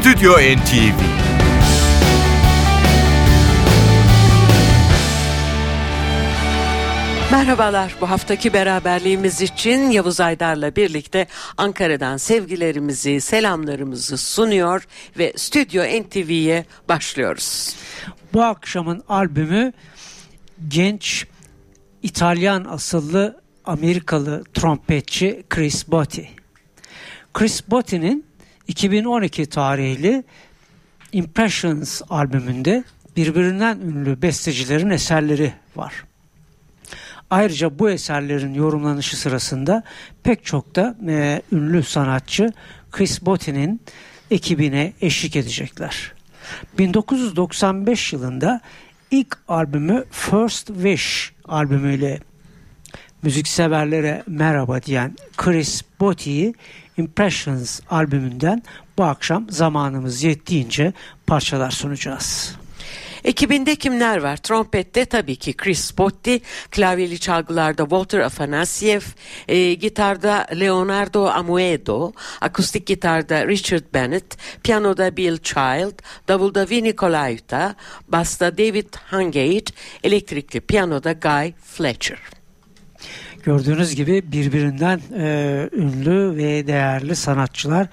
Stüdyo NTV Merhabalar. Bu haftaki beraberliğimiz için Yavuz Aydar'la birlikte Ankara'dan sevgilerimizi, selamlarımızı sunuyor ve Stüdyo NTV'ye başlıyoruz. Bu akşamın albümü genç İtalyan asıllı Amerikalı trompetçi Chris Botti. Chris Botti'nin 2012 tarihli Impressions albümünde birbirinden ünlü bestecilerin eserleri var. Ayrıca bu eserlerin yorumlanışı sırasında pek çok da e, ünlü sanatçı Chris Botti'nin ekibine eşlik edecekler. 1995 yılında ilk albümü First Wish albümüyle müzikseverlere merhaba diyen Chris Botti'yi Impressions albümünden bu akşam zamanımız yettiğince parçalar sunacağız. Ekibinde kimler var? Trompette tabii ki Chris Botti, klavyeli çalgılarda Walter Afanasiev, e, gitarda Leonardo Amuedo, akustik gitarda Richard Bennett, piyanoda Bill Child, davulda Vinny Colaiuta, basta David Hungate, elektrikli piyanoda Guy Fletcher. Gördüğünüz gibi birbirinden e, ünlü ve değerli sanatçılar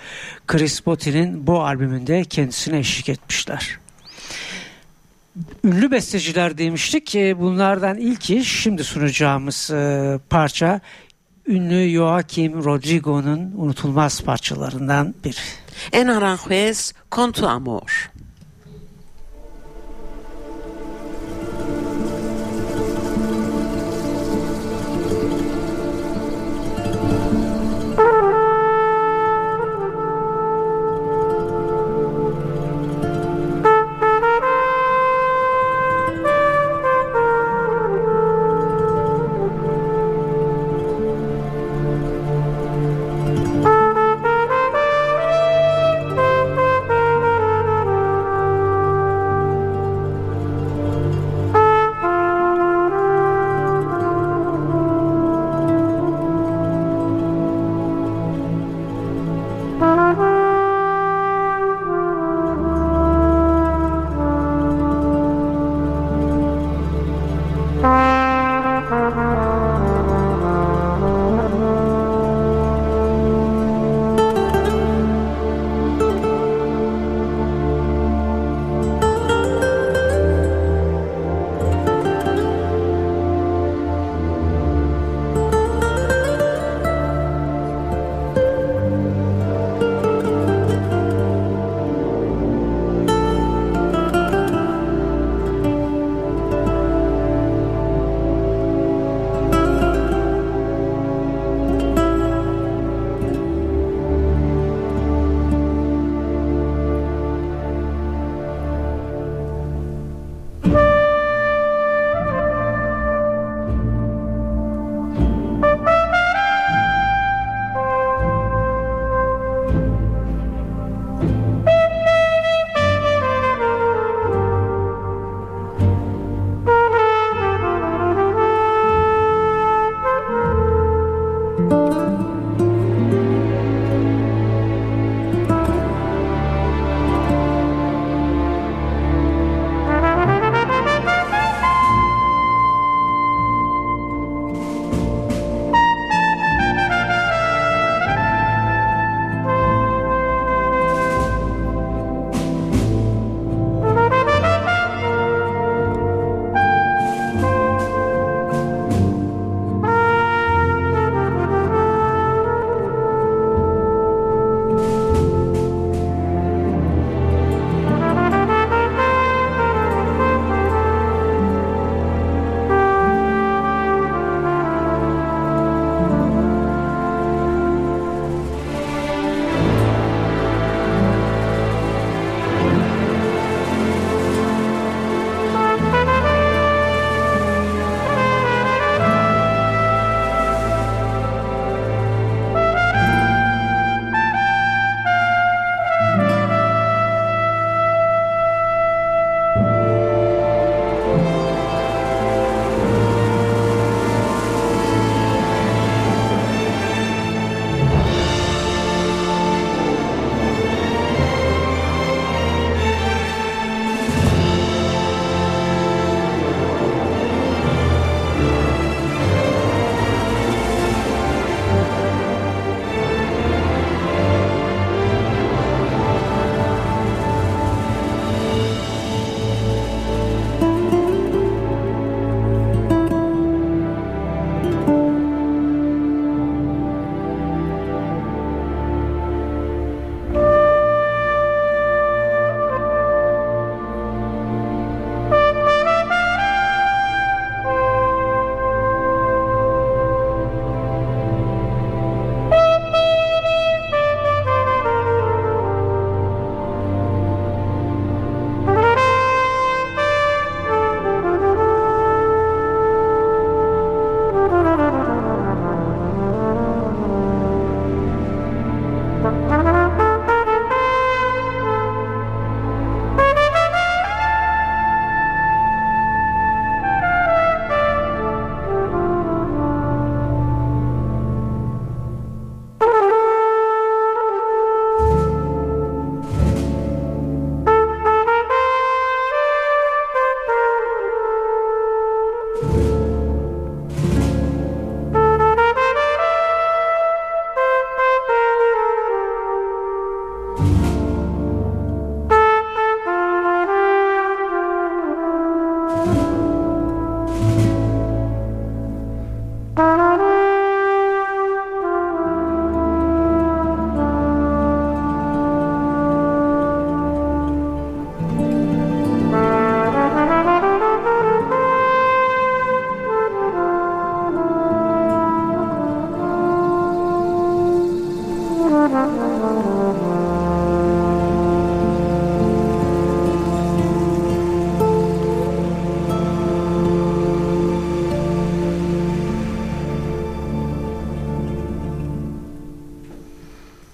Chris Botti'nin bu albümünde kendisine eşlik etmişler. Ünlü besteciler demiştik bunlardan ilki şimdi sunacağımız e, parça ünlü Joaquim Rodrigo'nun unutulmaz parçalarından biri. En Aranjuez con tu amor.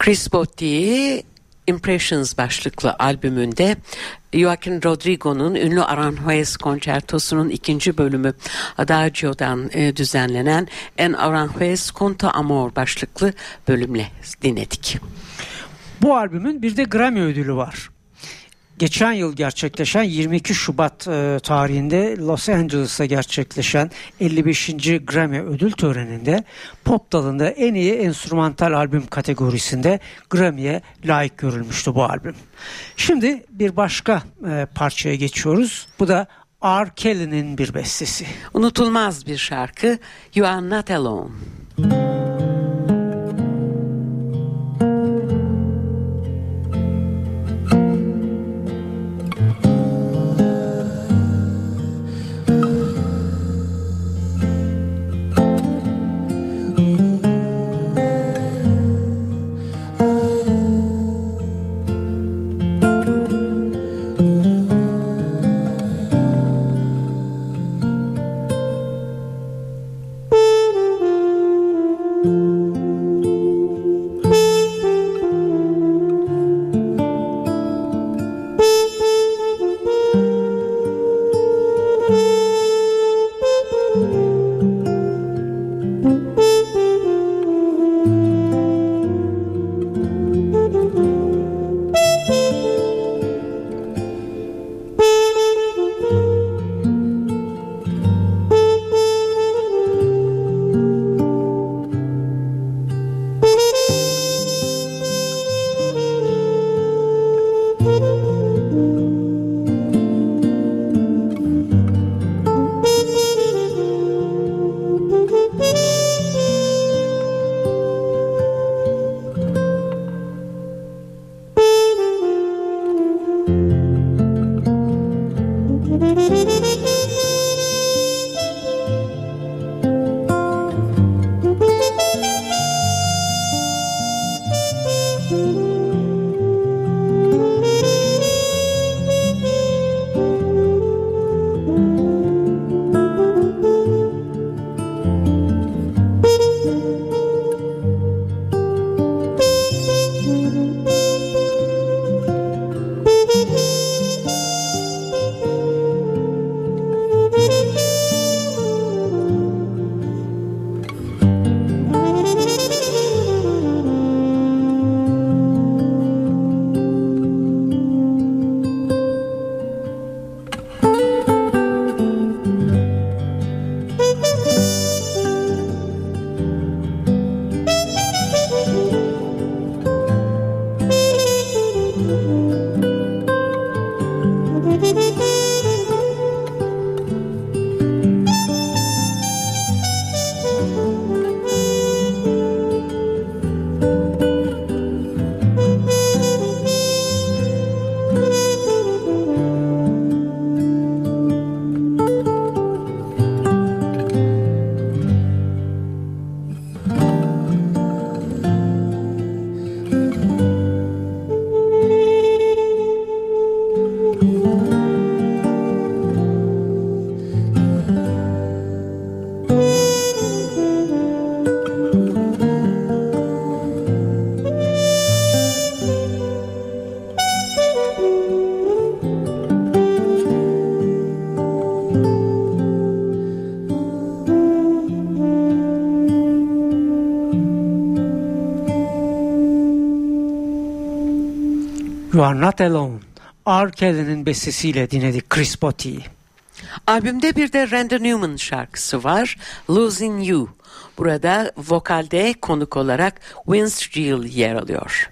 Chris Botti Impressions başlıklı albümünde Joaquin Rodrigo'nun ünlü Aranjuez konçertosunun ikinci bölümü Adagio'dan e, düzenlenen En Aranjuez Conto Amor başlıklı bölümle dinledik. Bu albümün bir de Grammy ödülü var geçen yıl gerçekleşen 22 Şubat e, tarihinde Los Angeles'ta gerçekleşen 55. Grammy ödül töreninde pop dalında en iyi enstrümantal albüm kategorisinde Grammy'ye layık görülmüştü bu albüm. Şimdi bir başka e, parçaya geçiyoruz. Bu da R. Kelly'nin bir bestesi. Unutulmaz bir şarkı You Are Not Alone. You Are Not Alone. R. Kelly'nin bestesiyle dinledik Chris Botti'yi. Albümde bir de Randy Newman şarkısı var. Losing You. Burada vokalde konuk olarak Vince Gill yer alıyor.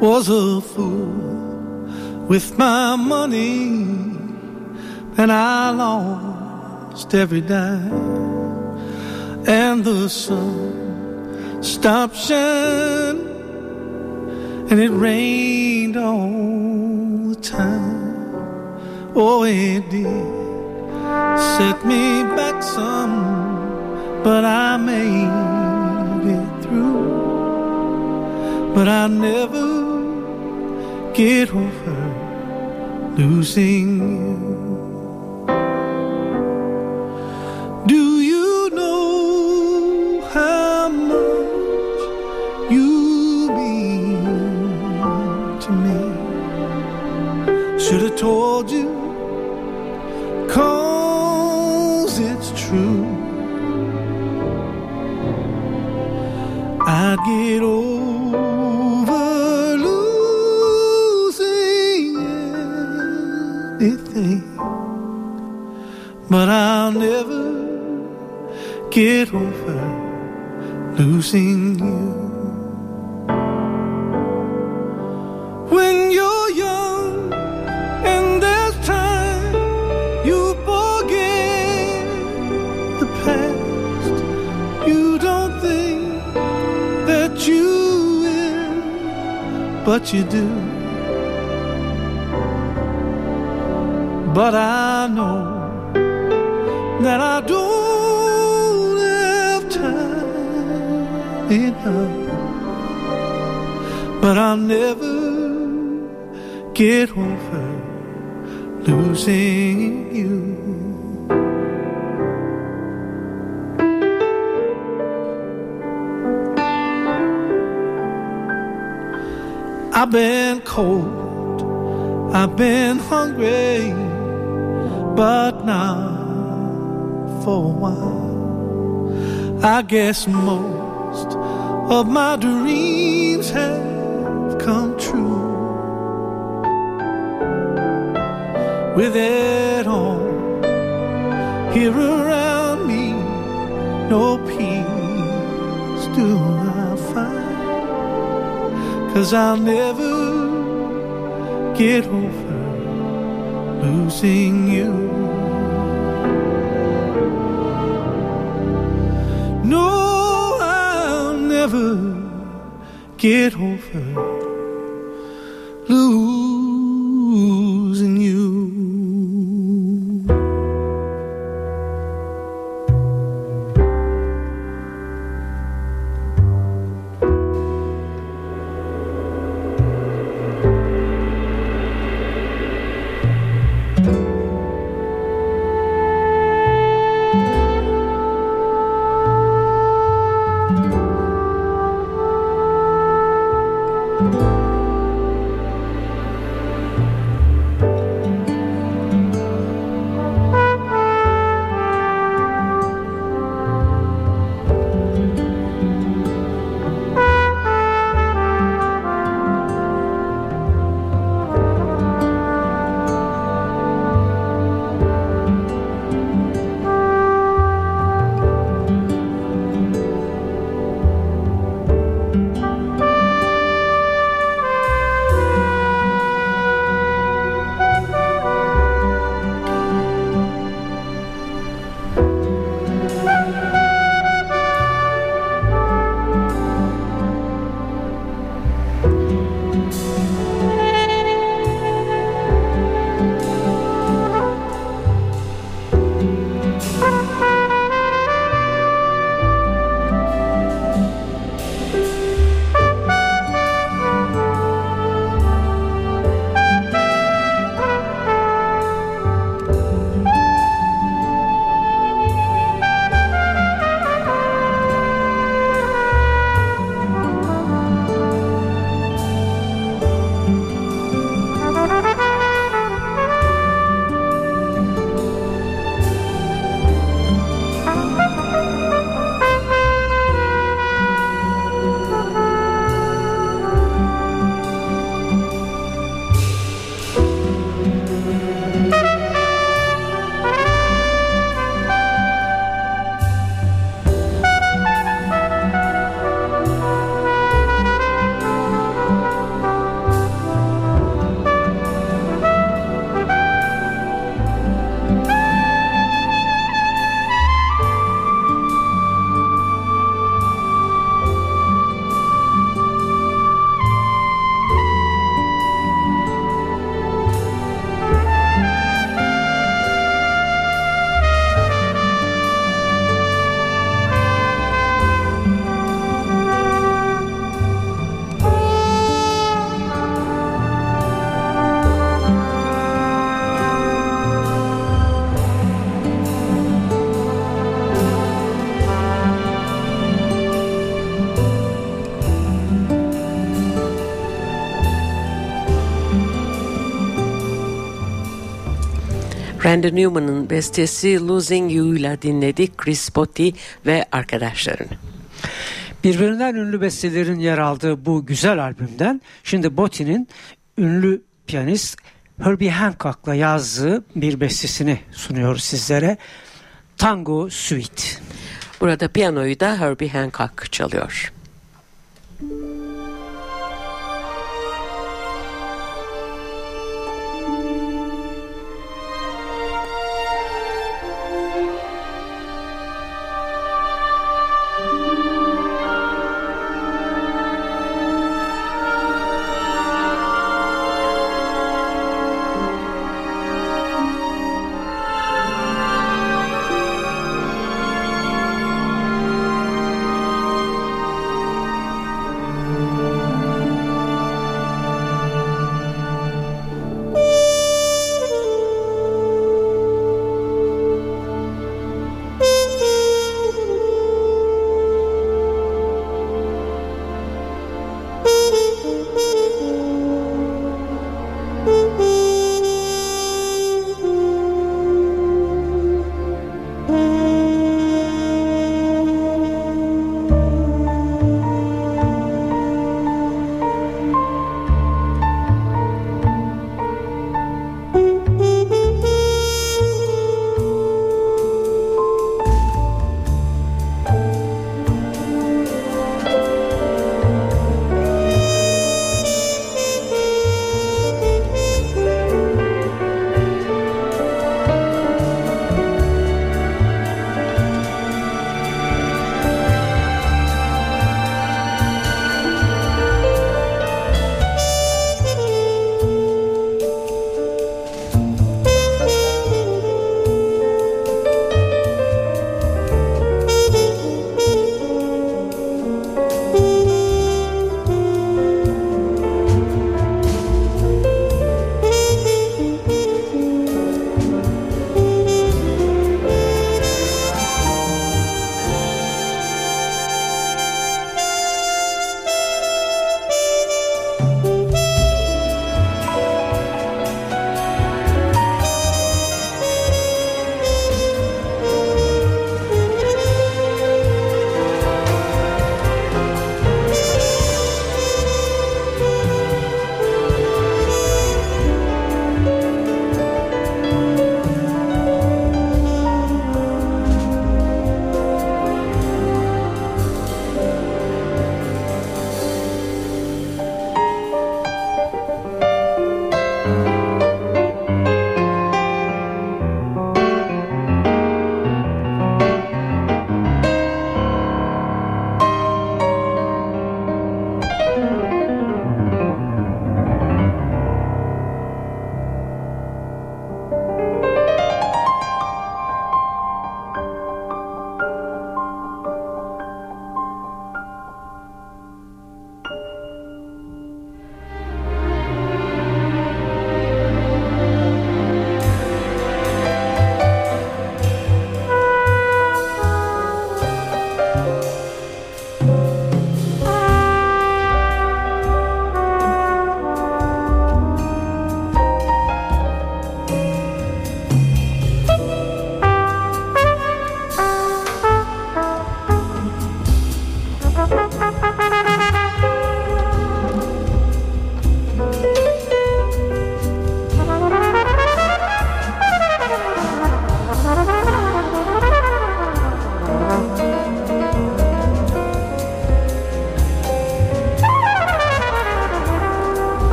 Was a fool with my money, and I lost every dime, and the sun stopped shining, and it rained all the time. Oh, it did set me back some, but I made it through. but I never get over losing you. Do you know how much you mean to me? Should have told you, cause it's true. I'd get over but I'll never get over losing you. When you're young and there's time, you forget the past. You don't think that you will, but you do. But I know that I don't have time enough. But I'll never get over losing you. I've been cold, I've been hungry, but not for a while. I guess most of my dreams have come true. With it all here around me, no peace do I find. Cause I'll never get over losing you. No, I'll never get over Randy Newman'ın bestesi Losing You ile dinledik Chris Botti ve arkadaşlarını. Birbirinden ünlü bestelerin yer aldığı bu güzel albümden şimdi Botti'nin ünlü piyanist Herbie Hancock'la yazdığı bir bestesini sunuyoruz sizlere. Tango Suite. Burada piyanoyu da Herbie Hancock çalıyor.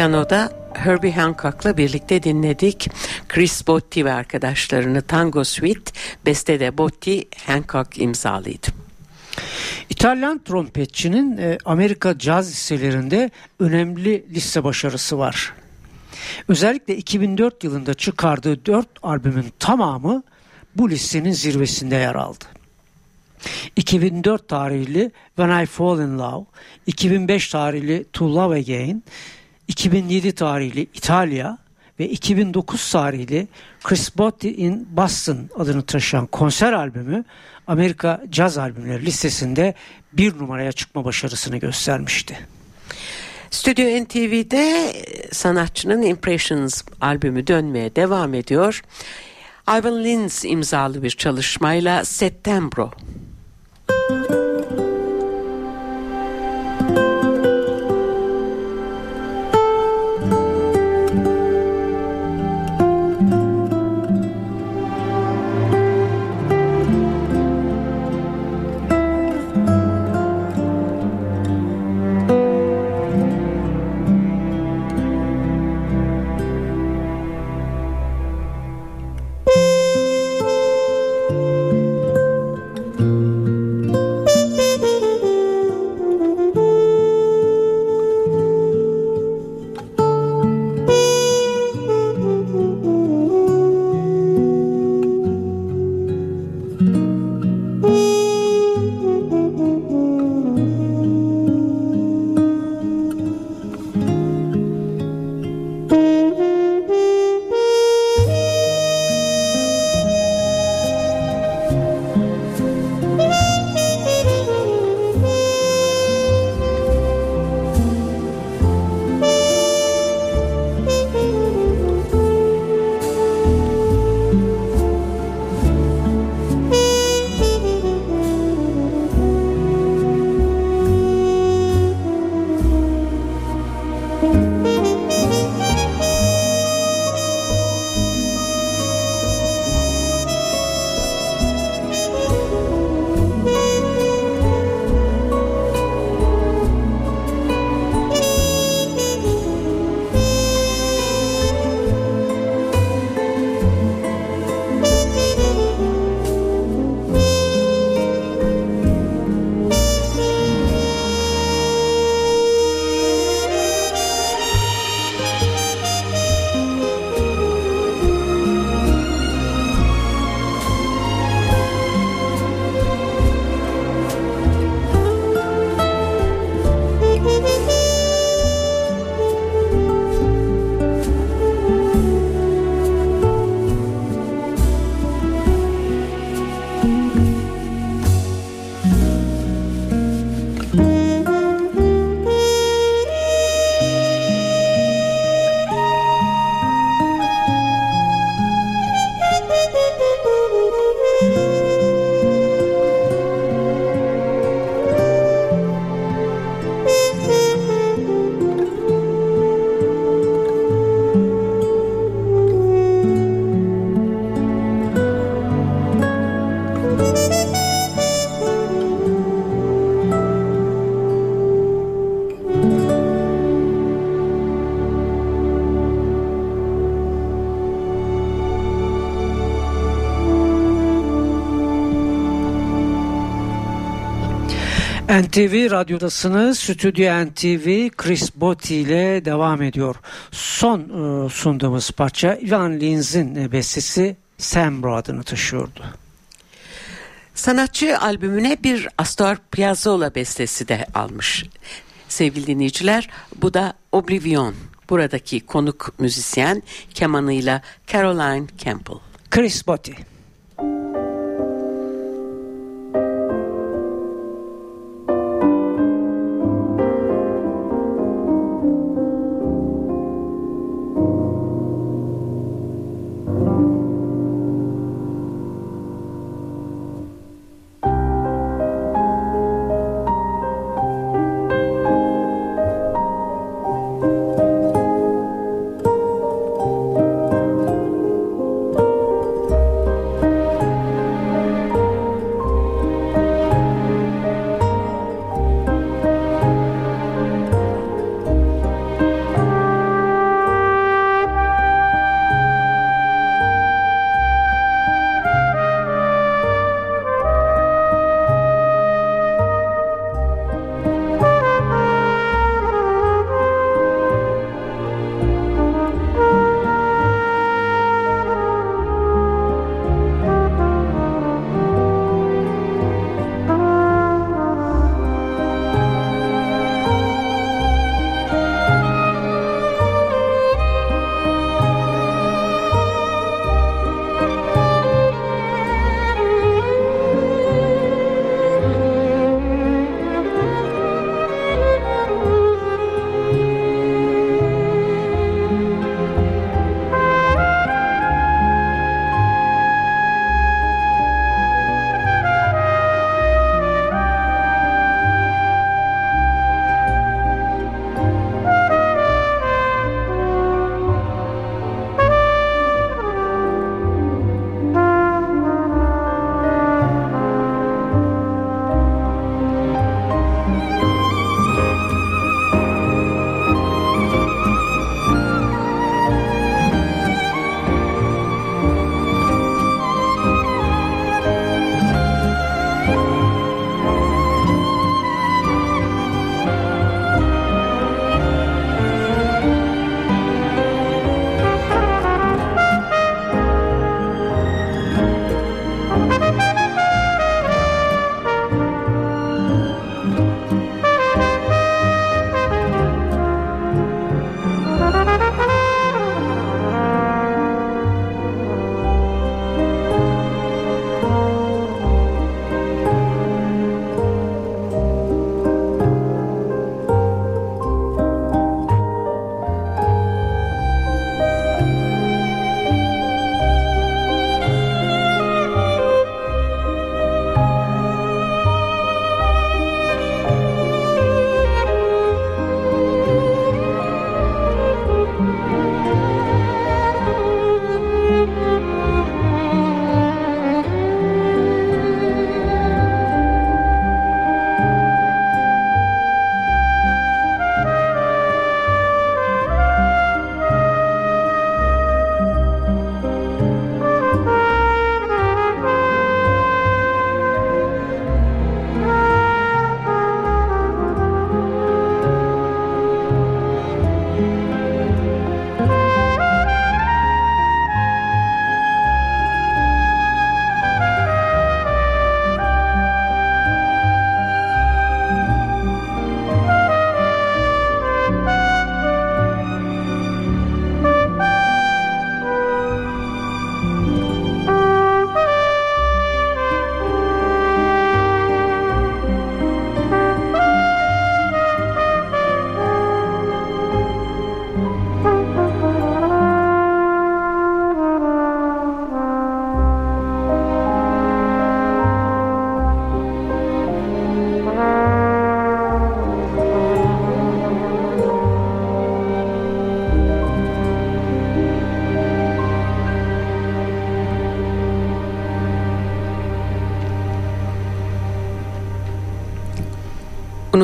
Piyanoda Herbie Hancock'la birlikte dinledik. Chris Botti ve arkadaşlarını Tango Suite, bestede Botti Hancock imzalıydı. İtalyan trompetçinin e, Amerika caz listelerinde önemli liste başarısı var. Özellikle 2004 yılında çıkardığı 4 albümün tamamı bu listenin zirvesinde yer aldı. 2004 tarihli When I Fall in Love, 2005 tarihli To Love Again, 2007 tarihli İtalya ve 2009 tarihli Chris Botti in Boston adını taşıyan konser albümü Amerika Caz Albümleri listesinde bir numaraya çıkma başarısını göstermişti. Stüdyo NTV'de sanatçının Impressions albümü dönmeye devam ediyor. Ivan Lins imzalı bir çalışmayla Settembro. Müzik NTV Radyodasını Stüdyo NTV Chris Botti ile devam ediyor. Son e, sunduğumuz parça Ivan Linz'in e, bestesi Sambro adını taşıyordu. Sanatçı albümüne bir Astor Piazzolla bestesi de almış. Sevgili dinleyiciler bu da Oblivion. Buradaki konuk müzisyen kemanıyla Caroline Campbell. Chris Botti.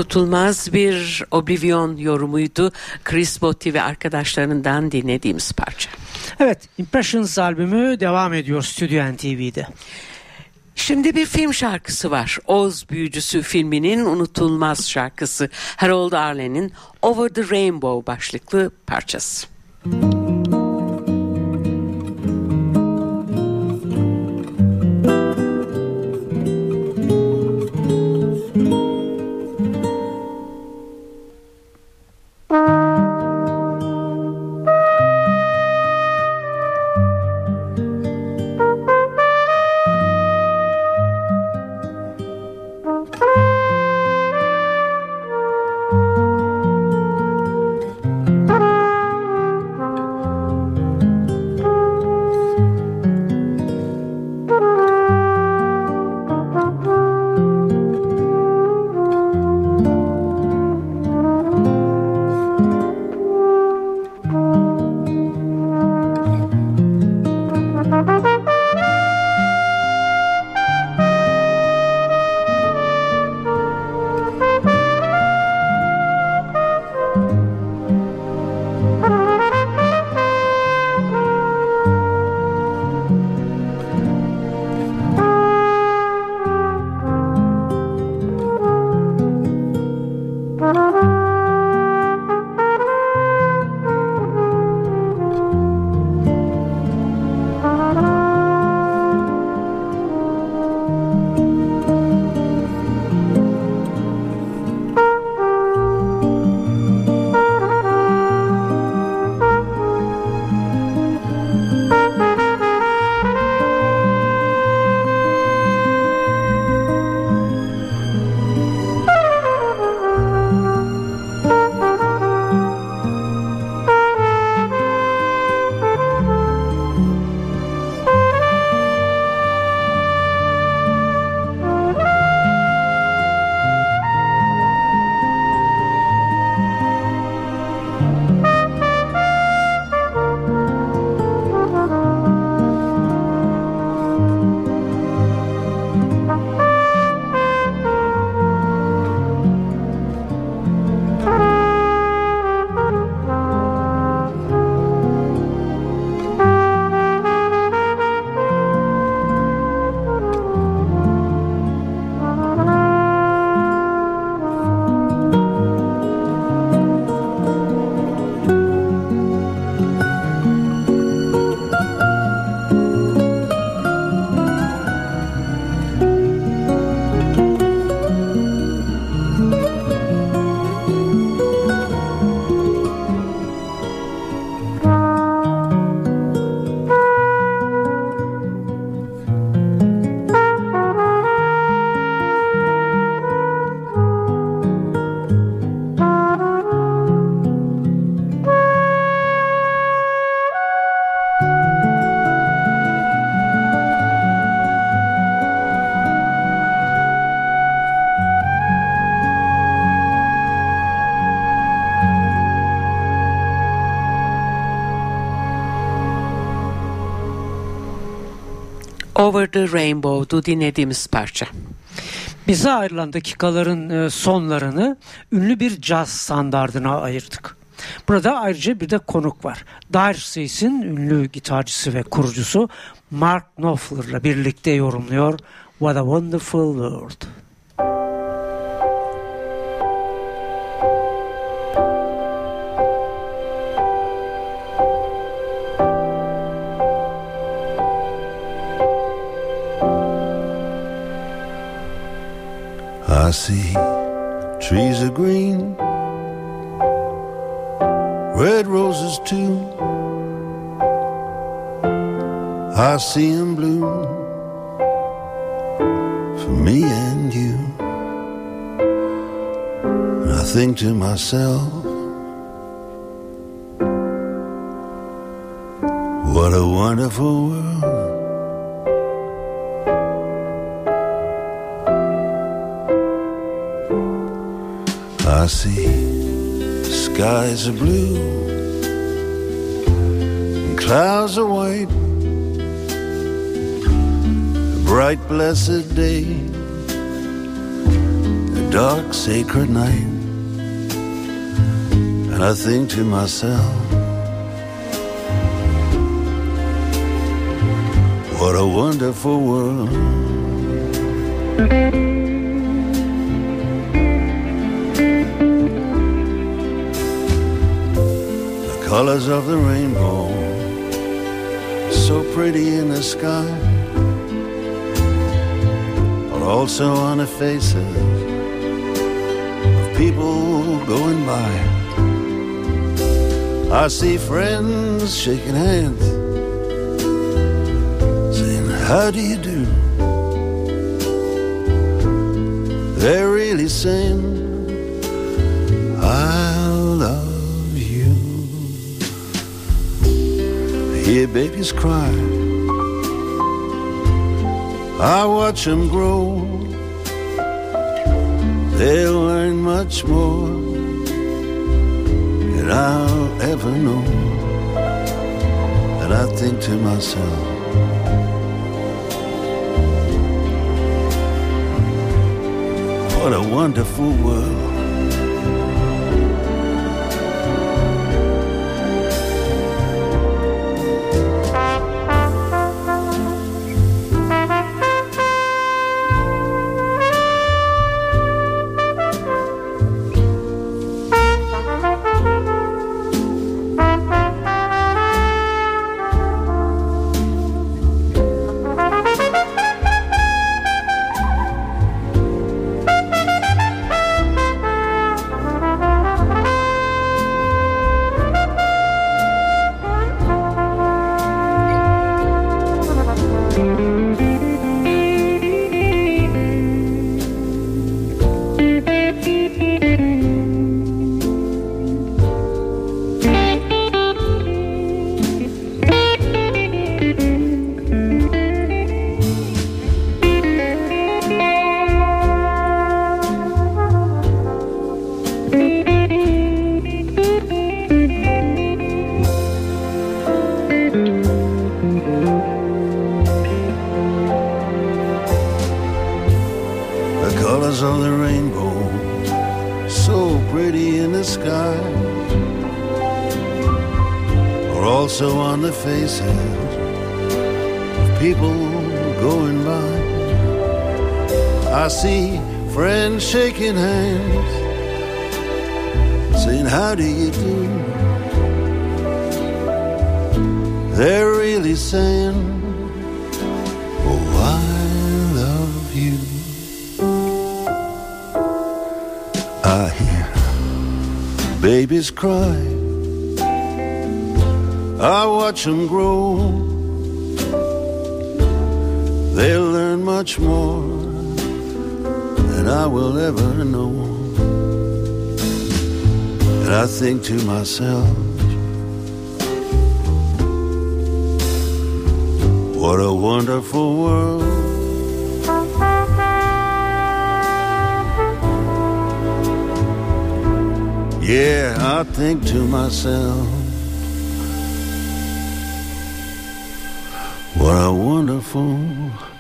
Unutulmaz bir Oblivion yorumuydu. Chris Botti ve arkadaşlarından dinlediğimiz parça. Evet, Impressions albümü devam ediyor Stüdyo NTV'de. Şimdi bir film şarkısı var. Oz Büyücüsü filminin unutulmaz şarkısı. Harold Arlen'in Over the Rainbow başlıklı parçası. Over the Rainbow'du dinlediğimiz parça. Bize ayrılan dakikaların e, sonlarını ünlü bir caz standardına ayırdık. Burada ayrıca bir de konuk var. Dire Straits'in ünlü gitarcısı ve kurucusu Mark Knopfler'la birlikte yorumluyor What a Wonderful World. I see trees are green, red roses too. I see them bloom for me and you. And I think to myself, what a wonderful world. I see skies are blue and clouds are white. A bright, blessed day, a dark, sacred night. And I think to myself, what a wonderful world. Colors of the rainbow, so pretty in the sky, are also on the faces of people going by. I see friends shaking hands, saying, How do you do? They're really saying, Babies cry. I watch them grow. They'll learn much more than I'll ever know. And I think to myself, what a wonderful world. Faces of people going by. I see friends shaking hands, saying, How do you do? They're really saying, Oh, I love you. I hear babies cry. I watch them grow. They'll learn much more than I will ever know. And I think to myself, what a wonderful world. Yeah, I think to myself, what a wonderful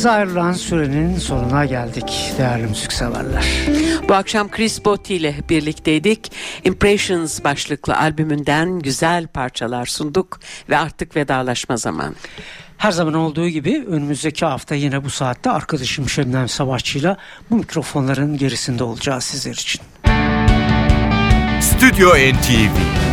Biz ayrılan sürenin sonuna geldik değerli müzikseverler. Bu akşam Chris Botti ile birlikteydik. Impressions başlıklı albümünden güzel parçalar sunduk ve artık vedalaşma zamanı. Her zaman olduğu gibi önümüzdeki hafta yine bu saatte arkadaşım Şebnem Savaşçı'yla bu mikrofonların gerisinde olacağız sizler için. Stüdyo NTV